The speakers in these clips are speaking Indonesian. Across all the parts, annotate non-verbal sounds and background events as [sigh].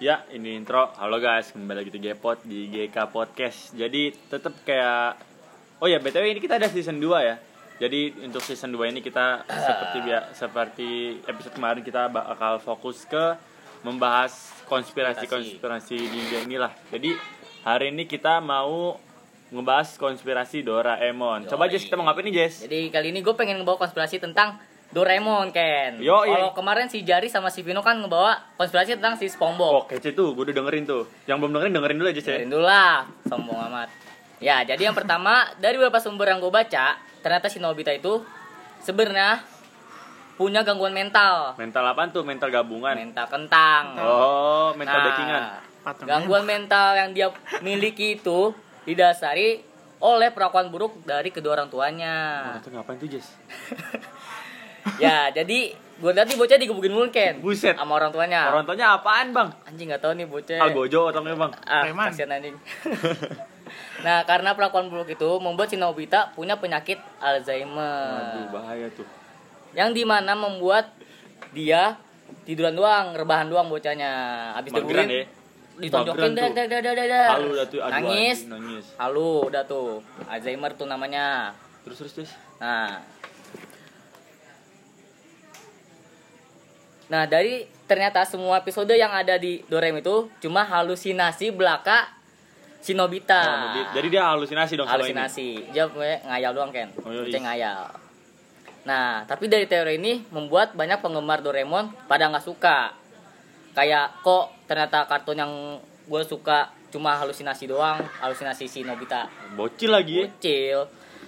Ya, ini intro. Halo guys, kembali lagi di Gpod di GK Podcast. Jadi tetap kayak Oh ya, BTW ini kita ada season 2 ya. Jadi untuk season 2 ini kita seperti bia- seperti episode kemarin kita bakal fokus ke membahas konspirasi-konspirasi di dunia inilah. Jadi hari ini kita mau ngebahas konspirasi Doraemon. Coba Yoi. Jess kita mau ngapain nih Jess? Jadi kali ini gue pengen ngebawa konspirasi tentang Doraemon Ken. Yo, iya. Kalau kemarin si Jari sama si Vino kan ngebawa konspirasi tentang si SpongeBob. Oh, kece tuh, gue udah dengerin tuh. Yang belum dengerin dengerin dulu aja, ya. Dengerin dulu lah, sombong amat. Ya, jadi yang pertama dari beberapa sumber yang gue baca, ternyata si Nobita itu sebenarnya punya gangguan mental, Mental apaan tuh? Mental gabungan. mental kentang. Oh, mental Nah, backingan. Gangguan mental yang dia miliki itu didasari oleh perlakuan buruk dari kedua orang tuanya. Oh, itu ngapain tuh, Jess? [laughs] [laughs] ya, jadi gue tadi bocah digebukin mulu Ken. Buset. Sama orang tuanya. Orang tuanya apaan, Bang? Anjing nggak tahu nih bocah. Algojo orangnya, Bang. Ah, Preman. kasihan anjing. [laughs] nah, karena perlakuan buruk itu membuat si Nobita punya penyakit Alzheimer. Waduh, bahaya tuh. Yang di mana membuat dia tiduran doang, rebahan doang bocahnya. Habis Mageran digebukin, ya. ditonjokin dah, dah, dah, dah, dah, dah. Halu dah tuh, aduh, nangis. nangis. Halu udah tuh. Alzheimer tuh namanya. Terus terus, Jess. Nah. Nah, dari ternyata semua episode yang ada di Dorem itu cuma halusinasi belaka si Nobita. Oh, jadi, dia halusinasi dong selama ini. halusinasi. Dia ngayal doang, Ken. Oh, iya, iya. ngayal. Nah, tapi dari teori ini membuat banyak penggemar Doraemon pada nggak suka. Kayak kok ternyata kartun yang gue suka cuma halusinasi doang, halusinasi si Nobita Bocil lagi ya. kecil.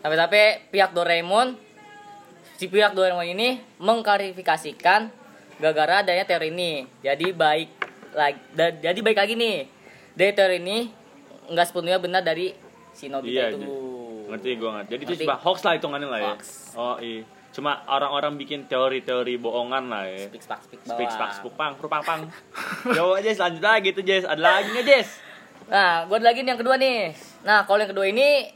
Tapi-tapi pihak Doraemon si pihak Doraemon ini mengklarifikasikan gara-gara adanya teori ini. Jadi baik lagi jadi baik lagi nih. Dari teori ini nggak sepenuhnya benar dari si Nobita Iya, itu. Ngerti gue ngerti. Jadi itu Ngerti. cuma hoax lah hitungannya lah ya. Hoax. Oh, iya. Cuma orang-orang bikin teori-teori bohongan lah ya. Speak spak speak bawah. Speak, spak, spuk, pang, rupang, pang. Yo, Jess, lanjut lagi tuh, Jess. Ada lagi nggak, Jess? Nah, gue ada lagi nih yang kedua nih. Nah, kalau yang kedua ini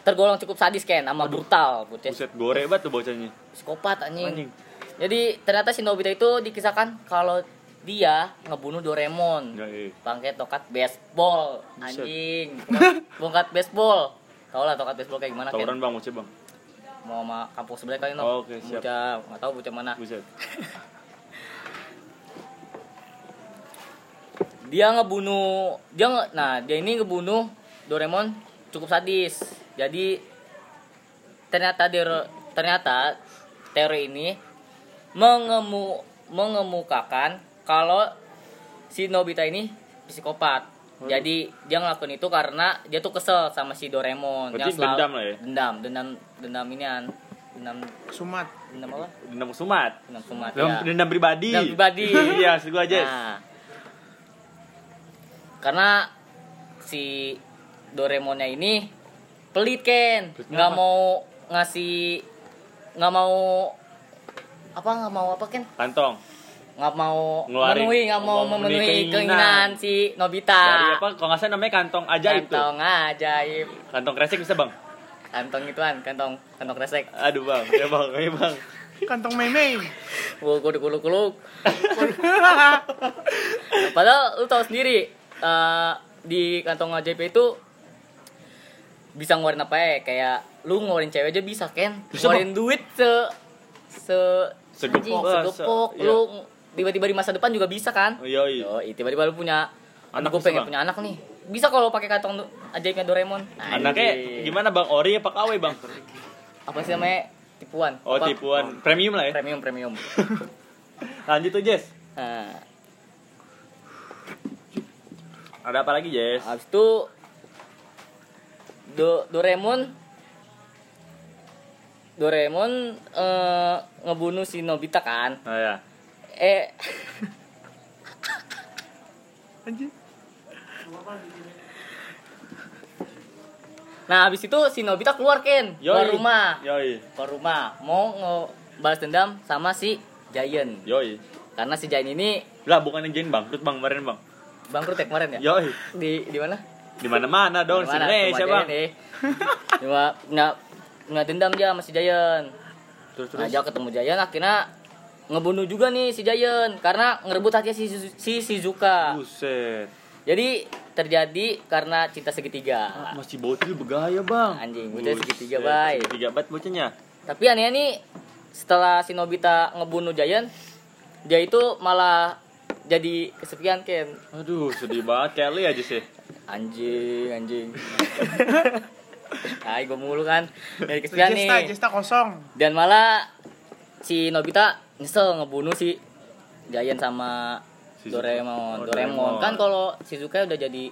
tergolong cukup sadis kan, sama brutal, bocah. Buset, gore banget tuh bocahnya. Psikopat anjing. Anjing. Jadi ternyata si Nobita itu dikisahkan kalau dia ngebunuh Doraemon. Ya, iya. pakai tokat baseball anjing bongkat baseball tau lah tokat baseball kayak gimana Tawuran kan bang, bocah bang. mau sama kampung sebelah kali no Oh, oke, siap. bocah nggak tahu bocah mana Buset. [laughs] dia ngebunuh dia nge, nah dia ini ngebunuh Doraemon cukup sadis jadi ternyata dia ternyata teori ini mengemu mengemukakan kalau si Nobita ini psikopat Waduh. jadi dia ngelakuin itu karena dia tuh kesel sama si Doraemon Berarti selalu- dendam lah ya? dendam dendam dendam inian dendam Sumat. dendam apa Dendam sumat. dendam sumat Dendam, ya. dendam pribadi. Dendam pribadi. [laughs] Iya, gua, Jess. Nah, karena si Doraemonnya ini pelit Ken, nggak mau ngasih, nggak mau apa nggak mau apa Ken, Kantong. nggak mau Ngeluarin- memenuhi nggak mau mau memenuhi keinginan. keinginan si Nobita. Dari apa? Kalau nggak salah namanya kantong ajaib tuh. Kantong ajaib, Kantong kresek bisa, Bang? kantong ituan, kantong kantong kresek. Aduh, Bang. Ya, Bang. Ya, Bang. Kantong meme. Wow, kuluk kuluk kuluk. Padahal lu tahu sendiri eh, di kantong ajaib itu bisa ngeluarin apa ya? Kayak lu ngeluarin cewek aja bisa kan? Ngeluarin duit se se Segepok anjing, lah, segepok. se- iya. Lu tiba-tiba di masa depan juga bisa kan? Oh, iya, iya. Yo, tiba-tiba lu punya Anak gue pengen Bang? punya anak nih. Bisa kalau pakai kantong ajaibnya Doraemon. Anaknya gimana, Bang? Ori apa KW, Bang? Apa sih namanya? Tipuan. Oh, Apa? tipuan. Premium lah ya. Premium, premium. [laughs] Lanjut tuh, Jess. Nah, Ada apa lagi, Jess? Habis itu Do Doraemon Doraemon eh, ngebunuh si Nobita kan. Oh, ya. Eh nah habis itu si Nobita keluar Ken, keluar Yoi. rumah. Yoi. Keluar rumah mau ngebalas dendam sama si Giant. Yoi. Karena si Giant ini Lah, bukan yang Jane bangkrut, Bang. Kemarin, Bang. bangkrut ya kemarin ya? Yoi. Di di mana? Di mana-mana dong, di? Indonesia, Rumah Bang. Giant. Cuma nggak nggak dendam dia sama si Giant. Terus terus. ngajak ketemu Jayan akhirnya ngebunuh juga nih si Giant karena ngerebut hati si, si Shizuka. Buset. Jadi terjadi karena cinta segitiga. Ah, Masih bocil begaya bang. Anjing, bocil segitiga, bay. Segitiga banget bocilnya. Tapi aneh nih setelah si Nobita ngebunuh Giant, dia itu malah jadi kesepian Ken. Aduh sedih banget Kelly aja sih. Anjing, anjing. [laughs] Ay, gue mulu kan. Dari Jesta, nih. Jesta kosong. Dan malah si Nobita nyesel ngebunuh si Giant sama Shizuka. Doraemon. Oh, Doraemon. Doraemon. Kan kalau Shizuka udah jadi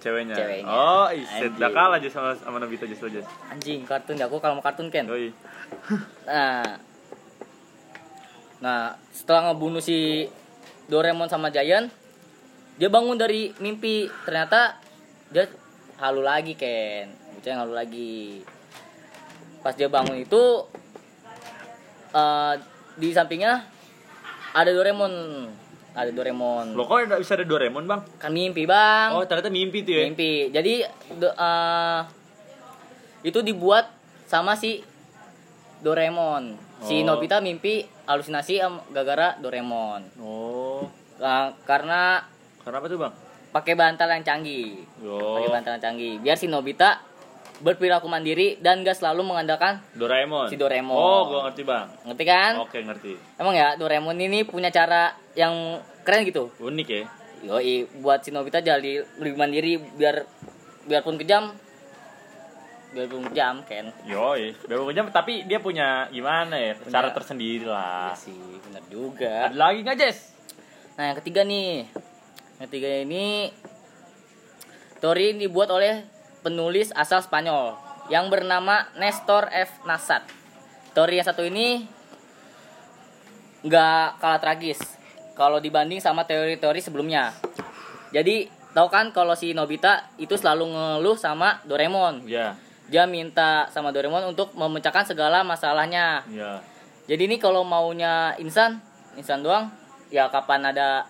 Ceweknya. Ceweknya. Oh, iset. Udah kalah aja sama sama Nobita justru aja. anjing kartun ya. Aku kalau mau kartun Ken. Yoi. Nah, nah setelah ngebunuh si Doraemon sama Giant, dia bangun dari mimpi. Ternyata dia halu lagi Ken, bocah yang halu lagi. Pas dia bangun itu eh, di sampingnya ada Doraemon, ada Doraemon. Lo kok bisa ada Doraemon bang? Kan mimpi bang, Oh ternyata mimpi tuh ya. mimpi. Jadi do- eh, itu dibuat sama si Doraemon. Si Oh. Nobita mimpi halusinasi am- gara-gara Doraemon. Oh. Nah, karena Kenapa tuh bang? pakai bantal yang canggih. Yo. Pakai bantal yang canggih. Biar si Nobita berperilaku mandiri dan gak selalu mengandalkan Doraemon. Si Doraemon. Oh, gua ngerti bang. ngerti kan? Oke ngerti. Emang ya Doraemon ini punya cara yang keren gitu. Unik ya. Yoi, buat si Nobita jadi lebih mandiri biar biarpun kejam biarpun kejam kan Yoi. Bebek jam tapi dia punya gimana ya? Cara tersendiri lah. Iya sih benar juga Ada lagi nggak Jess? nah yang ketiga nih yang ketiga ini teori ini dibuat oleh penulis asal Spanyol yang bernama Nestor F. Nasat teori yang satu ini nggak kalah tragis kalau dibanding sama teori-teori sebelumnya jadi tahu kan kalau si Nobita itu selalu ngeluh sama Doraemon Ya. dia minta sama Doraemon untuk memecahkan segala masalahnya Ya. jadi ini kalau maunya insan insan doang ya kapan ada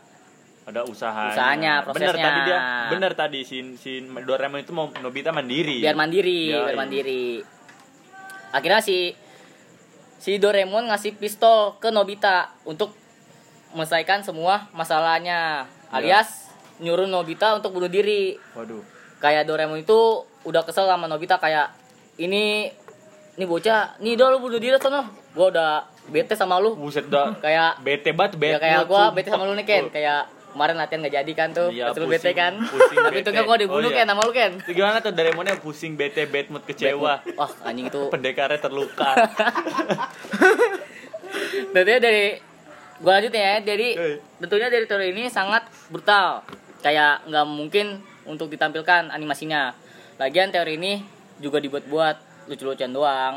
Ada usahanya. Usahanya, Bener prosesnya. tadi dia. Bener tadi si si Doraemon itu mau Nobita mandiri. biar mandiri Yoi. biar mandiri akhirnya si si Doraemon ngasih pistol ke Nobita untuk menyelesaikan semua masalahnya Ya. alias nyuruh Nobita untuk bunuh diri Waduh. kayak Doraemon itu udah kesel sama Nobita kayak ini ini bocah nih udah lu bunuh diri sono gua udah bete sama lu Buset dah. kayak bete banget bete. ya kayak gua bete sama lu nih Ken kayak kemarin latihan gak jadi kan tuh Iya, pusing- bete kan. pusing tapi untungnya gua dibunuh Oh, iya. Ken sama lu Ken? Itu gimana tuh Doraemonnya pusing bete bad mood kecewa. wah anjing itu. [laughs] Pendekarnya terluka. [laughs] tentunya dari gua lanjut ya jadi tentunya dari teori ini sangat brutal. Kayak nggak mungkin untuk ditampilkan animasinya. Lagian teori ini juga dibuat-buat lucu-lucuan doang.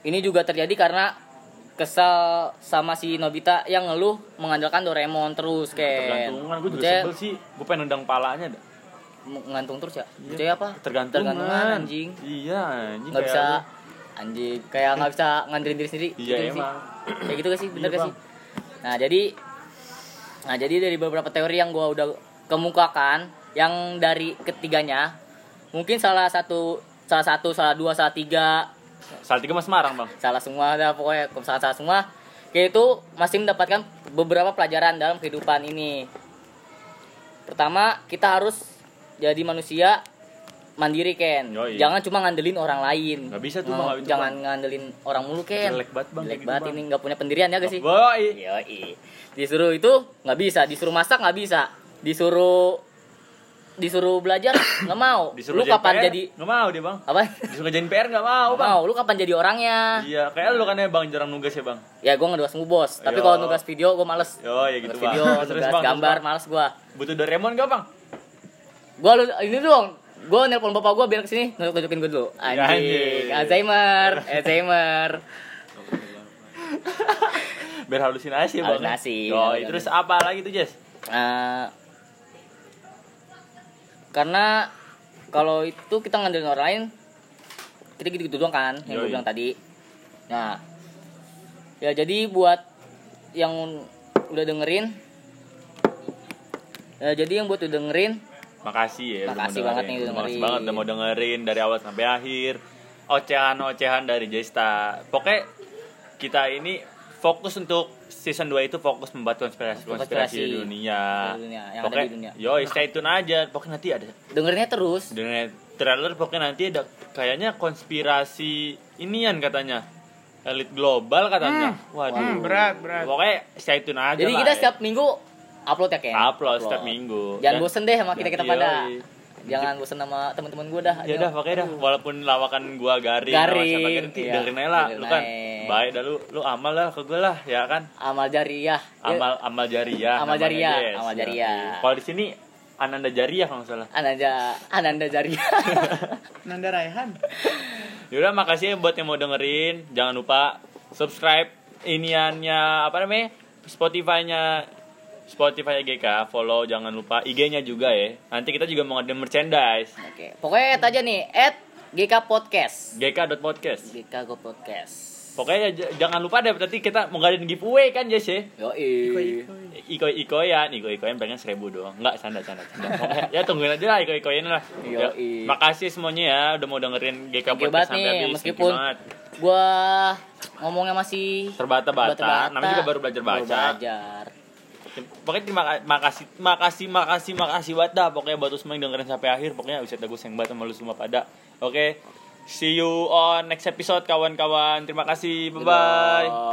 Ini juga terjadi karena kesal sama si Nobita yang ngeluh mengandalkan Doraemon terus Ken Tergantungan gue juga sebel sih. Gue pengen undang palanya dah. ngantung terus ya Iya. Apa Tergantungan. tergantungan anjing Iya, anjing. nggak kayak bisa anjing kayak nggak bisa ngandelin diri sendiri Iya Gitu sih. emang. kayak gitu gak sih bener Iya, gak Bang. sih nah jadi nah jadi dari beberapa teori yang gua udah kemukakan yang dari ketiganya mungkin salah satu salah satu salah dua salah tiga Salah tiga mas Semarang bang. salah semua dah pokoknya kalau salah salah semua kayak itu masih mendapatkan beberapa pelajaran dalam kehidupan ini pertama kita harus jadi manusia mandiri Ken Yoi. jangan cuma ngandelin orang lain Nggak bisa tuh, Bang, bisa, jangan ngandelin orang mulu Ken Jelek banget, Bang, jelek gitu, banget Bang. ini nggak punya pendirian ya gak sih Boy. Yoi. disuruh itu nggak bisa disuruh masak nggak bisa disuruh disuruh belajar [coughs] nggak mau Disuruh lu kapan PR, jadi Nggak mau dia bang. apa Disuruh ngerjain PR nggak mau Nggak bang. mau lu kapan jadi orangnya Iya, kayak lu kan ya bang jarang nugas ya bang. ya gue ngedugas bos tapi Yo. kalau nugas video gue males Yo ya gitu nugas bang. video nugas Bang, gambar Bang. males gue Butuh Doraemon gak bang? gue lu ini dong gue nelpon bapak gue biar ke sini nunjuk nunjukin gue dulu Ya, anjing. Alzheimer [laughs] Alzheimer Biar halusinasi bang. Halusinasi. Yo, terus apa lagi tuh Jess? Eh, karena kalau itu kita ngandelin orang lain kita gitu-gitu doang kan yang gue Yoi. bilang tadi nah ya jadi buat yang udah dengerin ya jadi yang buat udah dengerin Makasih ya. Makasih banget nih udah Makasih banget udah mau dengerin dari awal sampai akhir. Ocehan-ocehan dari Jesta. Pokoknya kita ini fokus untuk season 2 itu fokus membuat konspirasi konspirasi Konspirasi di dunia. di dunia, yang ada Pokoknya, di dunia. Yo, stay tune aja. Pokoknya nanti ada Dengerinnya terus. dengan trailer pokoknya nanti ada kayaknya konspirasi inian katanya. Elit global katanya. Waduh. Hmm, berat, berat. Pokoknya stay tune aja Jadi lah, kita ya. setiap minggu upload ya Ken? upload setiap minggu. Jangan Dan- bosen deh sama kita kita pada. Yoi. Jangan bosen sama teman-teman gue dah. Ya udah pokoknya dah walaupun lawakan gua garing, sama Garing, iya. dengerin aja lah lu kan. Baik dah lu lu amal lah ke gua lah ya kan. Amal jariah. Amal amal jariah. Amal jariah, amal Ya. jariah. Kalau di sini Ananda Jariah kalau salah. Ananda Ananda jariah. [laughs] Nanda Raihan. Yaudah makasih ya buat yang mau dengerin. Jangan lupa subscribe iniannya apa namanya? Spotify-nya Spotify GK, follow jangan lupa IG-nya juga ya. Nanti kita juga mau ngadain merchandise. Oke. Pokoknya aja nih at GK Podcast. GK.podcast. GK Go Podcast. Pokoknya jangan lupa deh nanti kita mau ngadain giveaway kan Jess ya. Yo Iko ikoyan, iko ikoyan pengen seribu doang. Enggak, canda canda canda. Ya tungguin aja lah iko ikoyan lah. Ya, Yoi. makasih semuanya ya udah mau dengerin GK Podcast sampai nih, habis. Meskipun. Gua ngomongnya masih terbata-bata, namanya juga baru belajar Baru baca. belajar. Pokoknya terima ka- makasih makasih makasih makasih banget dah pokoknya buat semua yang dengerin sampai akhir pokoknya uset gue sayang banget sama lu semua pada. Oke. See you on next episode kawan-kawan. Terima kasih. Bye bye.